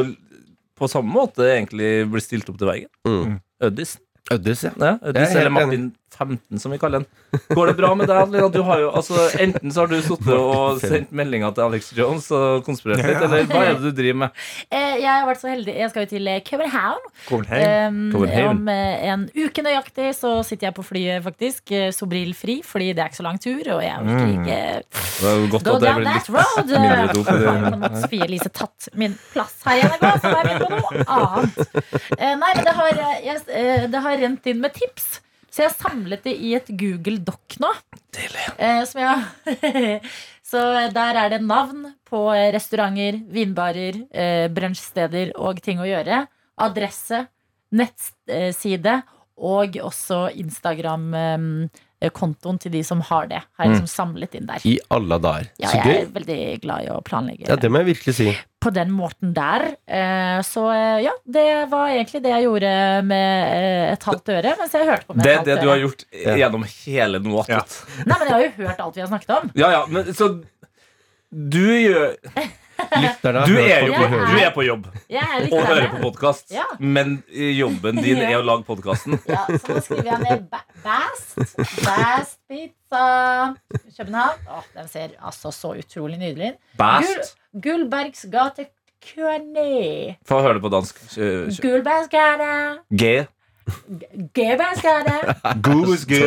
på samme måte egentlig bli stilt opp til veggen. Mm. Øddis. Øddis, ja. Ja, Øddis er eller Martin 15, som vi kaller den. Går det bra med deg, Adelina? Du har jo, altså, enten så har du sittet og sendt meldinger til Alex Jones og konspirert litt, eller hva er det du driver med? Eh, Jeg har vært så heldig. Jeg skal jo til eh, København. Um, København. om eh, en uke nøyaktig så sitter jeg på flyet, faktisk. Sobril Sobrilfri, fordi det er ikke så lang tur. Og jeg orker ikke Det er jo godt go at det down blir that litt road. måte Sofie Elise tatt min plass her i NRK, så da er vi på noe annet. Eh, Nei, men det har, jeg, det har rent inn med tips. Så jeg har samlet det i et Google Doc nå. Eh, som jeg, så der er det navn på eh, restauranter, vinbarer, eh, brunsjsteder og ting å gjøre. Adresse, nettside og også Instagram-kontoen til de som har det. Har jeg liksom samlet inn der. I alle dager. Ja, Så jeg er veldig glad i å planlegge Ja, det må jeg virkelig si. på den måten der. Eh, Så eh, ja, det var egentlig det jeg gjorde med eh, et halvt øre mens jeg hørte på med Det et er det du har gjort gjennom hele noe Ja. Nei, men jeg har jo hørt alt vi har snakket om. Ja, ja, men så du gjør Lytterne har Du hørt er på jo på, du er på jobb er og hører på podkast, Ja. men jobben din er å lage podkasten. Ja, så nå skriver jeg ned Ba- Bast. Bast Pizza København. Åh, den ser altså så utrolig nydelig ut. Bast. Gull, Gullbergs gate Køne. Få høre det på dansk. Kjø- Gullbergs gate. G. Gebergs gate. Gobus G.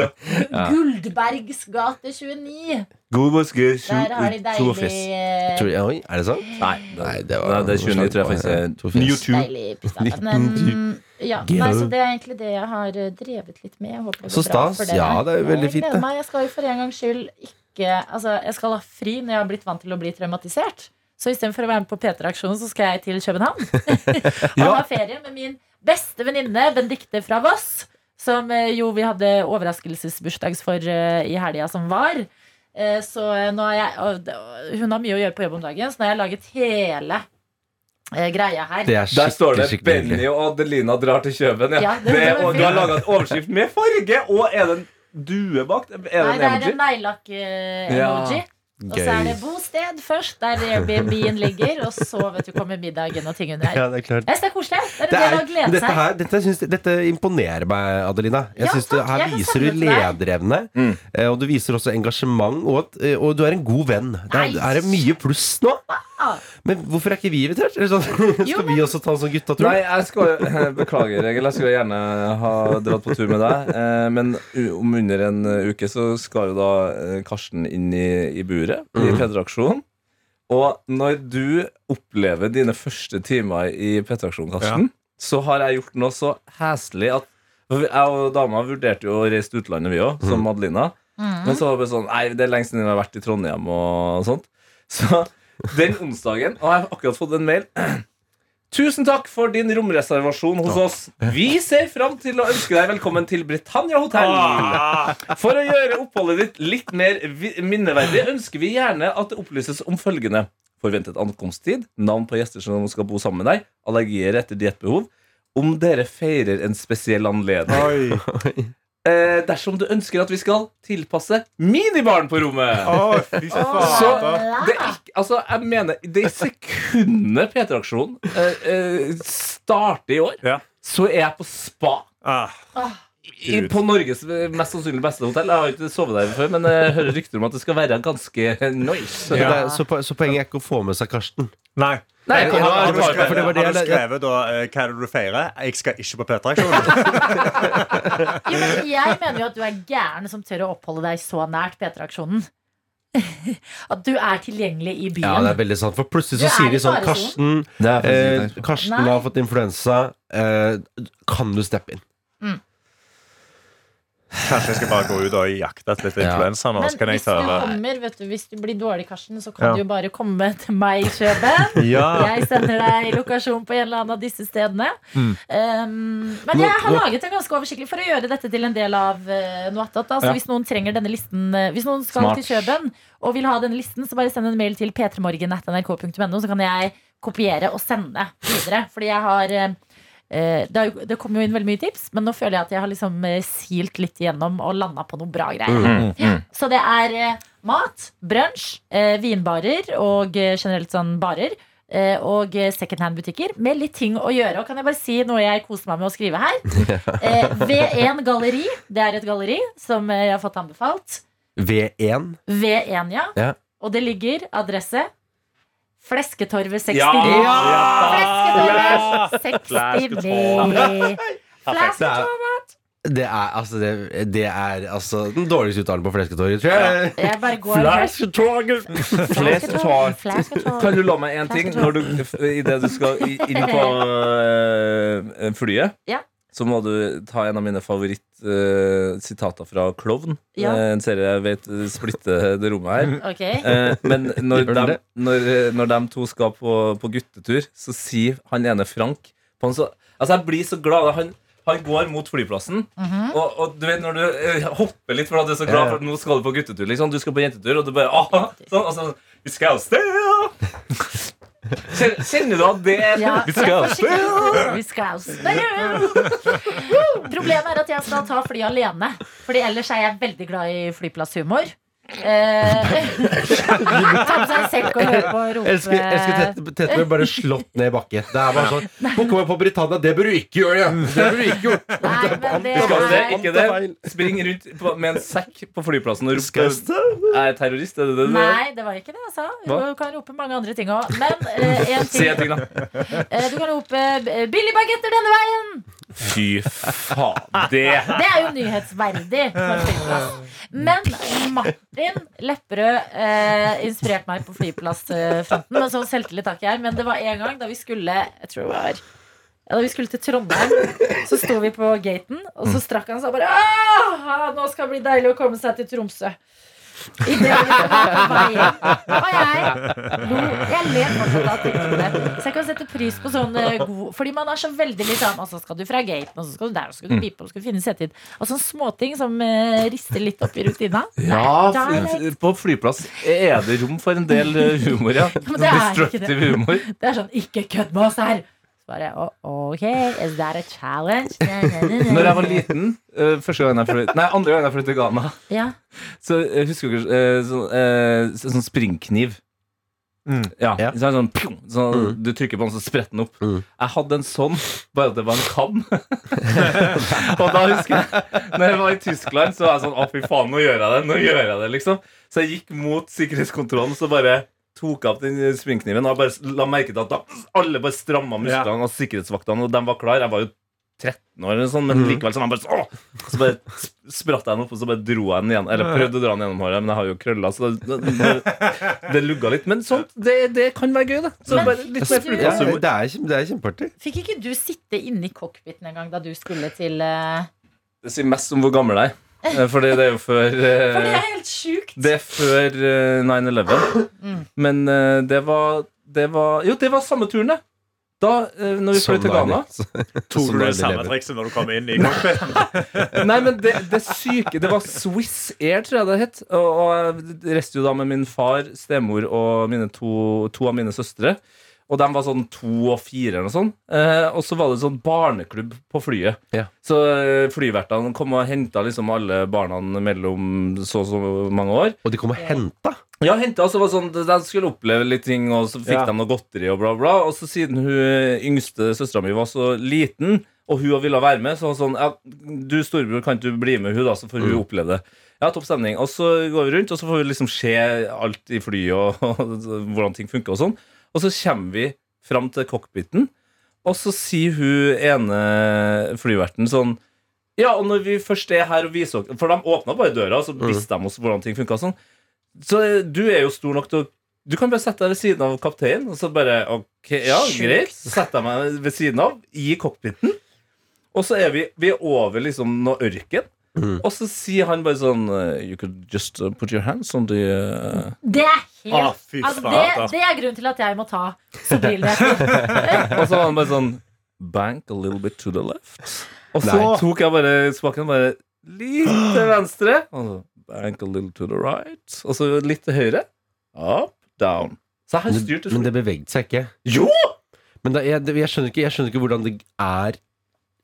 Guldbergs gate 29. Gobus G. Der har de deilig eh, jeg, Oi, er det sant? Nei, Nei, det, det var nei, det er 29, tror jeg faktisk er To fjes. Deilig pizza. Men, mm, ja, nei, så det er egentlig det jeg har eh, drevet litt med. Jeg håper det går Så bra stas. for. Ja, det er jo veldig Jeg fint, gleder meg. Jeg skal jo for en gangs skyld ikke Altså, jeg skal ha fri når jeg har blitt vant til å bli traumatisert. Så istedenfor å være med på P3-aksjonen, så skal jeg til København. Og ha ferie med min beste venninne Benedicte fra Voss. Som eh, jo vi hadde overraskelsesbursdags for eh, i helga som var. Eh, Så nå har jeg Hun har mye å gjøre på jobb om dagen, så nå har jeg laget hele greia her. Det er Der står det Benny og Adelina drar til Kjøben. Ja. Ja, det- det, og du har laga en overskrift med farge, og er det en due bak? Er det Nei, det er en neglelakk-emoji. Og så er det bosted først, der Airbnb-en ligger. Og så vet du, kommer middagen og ting under her. Ja, det er klart. Jeg synes det er koselig. Det er Det er, å glede dette, seg. her, dette, synes, dette imponerer meg, Adelina. Jeg Ja, synes det, takk. Her Jeg viser du det lederevne, Mm. eh, og du viser også engasjement, og, at, eh, og du er en god venn. Det er, er det mye pluss nå. Men hvorfor er ikke vi invitert? Eller sånn, Jo, skal vi også ta en sånn guttatur? Nei, jeg skal Beklager, Egil. Jeg skulle gjerne ha dratt på tur med deg. Eh, Men om under en eh, uke så skal jo da eh, Karsten inn i, i buret i Mhm. P3-aksjonen. Og når du opplever dine første timer i P3-aksjonen, Karsten, så har jeg gjort noe så heslig at Jeg og dama vurderte jo å reise til utlandet, vi òg, som Adelina. Mm. Men så var det bare sånn Nei, det er lenge siden jeg har vært i Trondheim og sånt. Så den onsdagen Og jeg har akkurat fått en mail. Tusen takk for din romreservasjon hos oss. Vi ser fram til å ønske deg velkommen til Britannia hotell. For å gjøre oppholdet ditt litt mer minneverdig ønsker vi gjerne at det opplyses om følgende. forventet ankomsttid, navn på gjester som skal bo sammen med deg, allergier etter diettbehov, om dere feirer en spesiell anledning. Oi. Eh, dersom du ønsker at vi skal tilpasse minibaren på rommet. Oh, Så det altså, jeg mener Det sekundet P3-aksjonen eh, eh, starter i år, Ja. så er jeg på spa. Ah, I, på Norges mest sannsynlig beste hotell. Jeg har ikke sovet der før, men jeg hører rykter om at det skal være ganske nice. Så, det er, så, så poenget er ikke å få med seg Karsten. nei. Nei, Har, jeg har, du skrevet, for det var det har du skrevet da eh, hva er det du feirer? Jeg skal ikke på P3-aksjonen. Jo, men jeg mener jo at du er gæren som tør å oppholde deg så nært P3-aksjonen. At du er tilgjengelig i byen. Ja, det er veldig sant. For plutselig så er sier de sånn. Karsten, er faktisk eh, Karsten har fått influensa. Eh, kan du steppe inn? Kanskje jeg skal bare gå ut og jakte etter litt Ja. influensa nå. Men Så kan jeg hvis du kommer, vet du, hvis du blir dårlig, Karsten, så kan Ja. du jo bare komme til meg, i Kjøben. Ja. Jeg sender deg lokasjon på en eller annen av disse stedene. Mm. Um, men jeg har laget en ganske oversiktlig for å gjøre dette til en del av uh, noe attåt. Altså, Ja. Hvis noen trenger denne listen uh, Hvis noen skal Smart. til Kjøben og vil ha denne listen, så bare send en mail til p3morgen.nrk.no, så kan jeg kopiere og sende videre. Fordi jeg har uh, eh, det, kom jo- det kommer jo inn veldig mye tips, men nå føler jeg at jeg har liksom eh, silt litt gjennom og landa på noen bra greier. Mm, mm. Så det er eh, mat, brunsj, eh, vinbarer og eh, generelt sånn barer. eh, Og eh, secondhand-butikker med litt ting å gjøre. Og kan jeg bare si noe jeg koser meg med å skrive her? Eh, V1 Galleri. Det er et galleri som eh, jeg har fått anbefalt. V1. V1, ja. Ja. Og det ligger adresse Flesketorvet 69. Ja! Flesketorvet 69. Flesketorvet. Det er altså det, det er altså den dårligste uttalen på Flesketorget, tror jeg. Jeg bare går Flesketoget! Flesketorvet. Flesketorvet. Kan du love meg én ting? Når du, Idet du skal inn på øh, flyet, Ja. Så må du ta en av mine favorittsitater fra Klovn. Ja. Uh, En serie jeg vet splitter det rommet her. Okay. Uh, men når de, når, når de to skal på, på guttetur, så sier han ene Frank på en så, Altså, jeg blir så glad. Han, han går mot flyplassen, og, og du vet når du eh, hopper litt for at du er så glad for at nå skal du på guttetur. Liksom. Du skal på jentetur, og du bare ah, sånn, og Vi skal av sted! Kjenner, du at det er Ja, Vi skal. Problemet er at jeg skal ta fly alene. Fordi ellers er jeg veldig glad i flyplasshumor. Eh, ta seg sekk og høre på rope Elsker, elsker Tete Tete ble bare slått ned i bakken. Det er bare sånn Nå meg på Britannia, det bør du ikke gjøre! Det bør du ikke gjøre Nei, men det skal er ikke det. Spring rundt på, med en sekk på flyplassen og rope Er jeg terrorist? Er det det du gjør? Nei, det var ikke det jeg sa. Du kan rope mange andre ting òg. Men én uh, ting. Si en ting, da. Uh, du kan rope eh, 'billig bagetter denne veien'! Fy faen. Det Det er jo nyhetsverdig. Men Martin Lepperød eh, inspirerte meg på flyplassfronten. Men så selvtillit har ikke jeg. Men det var en gang da vi skulle Jeg tror det var ja, Da vi skulle til Trondheim, så sto vi på gaten, og så strakk han seg og bare «Ah, Nå skal det bli deilig å komme seg til Tromsø. I det. Og jeg lo. Jeg ler fortsatt av tingene. Så jeg kan sette pris på sånn eh, god Fordi man er så veldig litt sånn Og så skal du fra gaten, og så skal du der, og så skal du pipe, og så skal du finne settetid. Og sånne småting som eh, rister litt opp i rutina. Ja, Da er f- det- på flyplass er det rom for en del eh, humor, ja. men det er ikke Destructive humor. Det er sånn Ikke kødd med oss her! Så bare oh, OK, is that a challenge? Når jeg var liten, uh, første gangen jeg flyttet Nei, andre gangen jeg flyttet til Ghana, Ja. så eh, husker dere uh, sånn, uh, så- sånn springkniv? Mm. Ja. Ja. Så er det sånn, pjong, sånn Mm. Du trykker på den, så spretter den opp. Mm. Jeg hadde en sånn, bare at det var en kam. og da husker jeg Når jeg var i Tyskland, så var jeg sånn Å, fy faen, nå gjør jeg det. Nå gjør jeg det, liksom. Så jeg gikk mot sikkerhetskontrollen, så bare tok av opp den springkniven og bare la merke til at da, alle bare stramma musklene og sikkerhetsvaktene, og de var klar. Jeg var jo 13 år, eller sånn, men likevel likevel sånn, jeg bare, så, så bare spratt jeg den opp, og så bare dro jeg den igjen. Eller prøvde å dra den gjennom håret, men jeg har jo krøller, så det, det, det, lugga litt. Men sånt, det, det kan være gøy, det. Så Men- bare litt mer Ja, Ja, det er, det er kjempeartig. Fikk ikke du sitte inne i cockpiten en gang da du skulle til uh... Det sier mest om hvor gammel jeg er. Eh, Fordi det er jo før eh, For det er helt sjukt! Det er før eh, 9-11. Mm. Men eh, det var Det var Jo, det var samme turen, det. Da eh, når vi fløy til Sånn Ghana. Tok Sånn du det samme trikset når du kom inn i cockpiten? Nei, men det, det syke Det var Swiss Air, tror jeg det het. Og, og jeg reiste jo da med min far, stemor og mine to, to av mine søstre. Og de var sånn to og fire eller noe sånt. Eh, og så var det sånn barneklubb på flyet. Ja. Så eh, flyvertene kom og henta liksom alle barna mellom så og så mange år. Og de kom og henta. Ja, hentet, altså, var sånn, De skulle oppleve litt ting, og så fikk Ja. de noe godteri. og bla bla Og så siden hun yngste søstera mi var så liten, og hun ville være med, så var det sånn ja, Du storebror, kan ikke du bli med hun da, så får hun oppleve det. Ja, topp stemning. Og så går vi rundt, og så får vi liksom se alt i flyet og, og hvordan ting funker og sånn. Og så kommer vi fram til cockpiten, og så sier hun ene flyverten sånn ja, og når vi først er her og viser oss, For de åpna bare døra, og så visste de oss hvordan ting funka. Sånn. Så eh, du er jo stor nok til å Du kan bare sette deg ved siden av kapteinen, og så bare Ok, ja, greit. Så setter jeg meg ved siden av, i cockpiten. Og så er vi, vi er over liksom noe ørken. Og så sier han bare sånn eh, You could just uh, put your hands on the uh... Det er helt Ah, fy altså, det, altså. det er grunnen til at jeg må ta Sobril-leken. Og så var han bare sånn Bank a little bit to the left. Og så Nei. tok jeg bare spaken bare litt til venstre. Og så bank a little to the right. Og så litt til høyre. Up, down. Så jeg har Men, styrt men det bevegde seg ikke. Jo! Men da, jeg, jeg, skjønner ikke, jeg skjønner ikke hvordan det er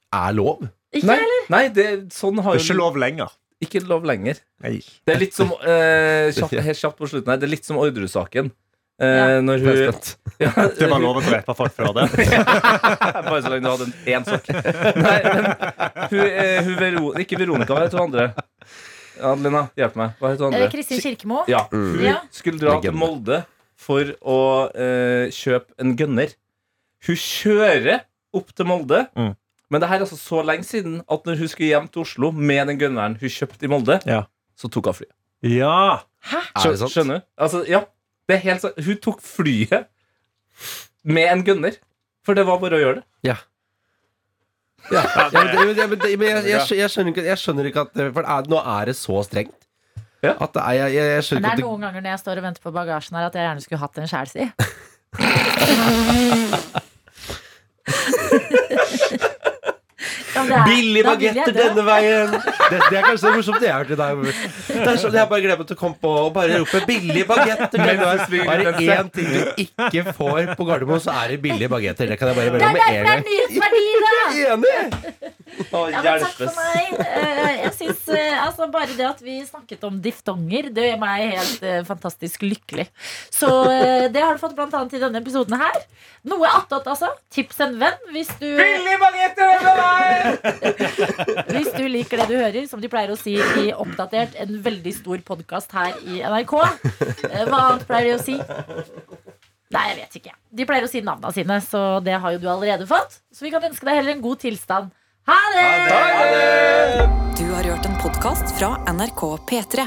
Er lov. Ikke Nei, heller. nei det, sånn Det har er ikke lov lenger. ikke lov lenger. Nei. Det er litt som eh, kjapt, Helt kjapt på slutten her. Det er litt som Orderud-saken. Eh, Ja. Når hun ja, Det var lov å drepe folk før det. Bare så lenge du hadde en én sokk. Nei, men hun, eh, hun Vero, Ikke Veronica, hva heter hun andre? Adelina, hjelp meg. Hva heter hun Eh, andre? Kristin Kirkemo. Ja, Hun Ja. skulle dra til Molde for å eh, kjøpe en gønner Hun kjører opp til Molde. Mm. Men det her er altså så lenge siden at når hun skulle hjem til Oslo med den gunneren hun kjøpte i Molde, Ja. så tok hun flyet. Ja. Er det sant? Skjønner du? Altså, ja, det er helt sant. Hun tok flyet med en gunner. For det var bare å gjøre det. Ja. Ja, ja, men, det, men, det, men jeg, jeg, skjø- jeg, skjønner ikke, jeg skjønner ikke at For er, nå er det så strengt. Ja. At det er, jeg, jeg, jeg Men skjønner det er ikke at noen ganger når jeg står og venter på bagasjen her, at jeg gjerne skulle hatt en sjæl, si. Ja, Billige bagetter denne veien! Det, det er kanskje det morsomste jeg har hørt i dag. Det er sånn, Jeg bare gleder meg til å komme på og bare rope 'billige bagetter'. Er det én ting du ikke får på Gardermoen, så er det billige bagetter. Det kan jeg bare melde med en det er gang. nyhetsverdiene! Enig! Ja, men takk for meg. Eh, Jeg synes, eh, altså, Bare det at vi snakket om diftonger, det gjør meg helt eh, fantastisk lykkelig. Så det har du fått annet i denne episoden her. Noe attåt, altså. Tips en venn hvis du, hvis du liker det du hører. Som de pleier å si i Oppdatert, en veldig stor podkast her i NRK. Hva annet pleier de å si? Nei, jeg vet ikke. De pleier å si navnene sine, så det har jo du allerede fått. Så vi kan ønske deg heller en god tilstand. Ha det! Du har hørt en podkast fra NRK P3.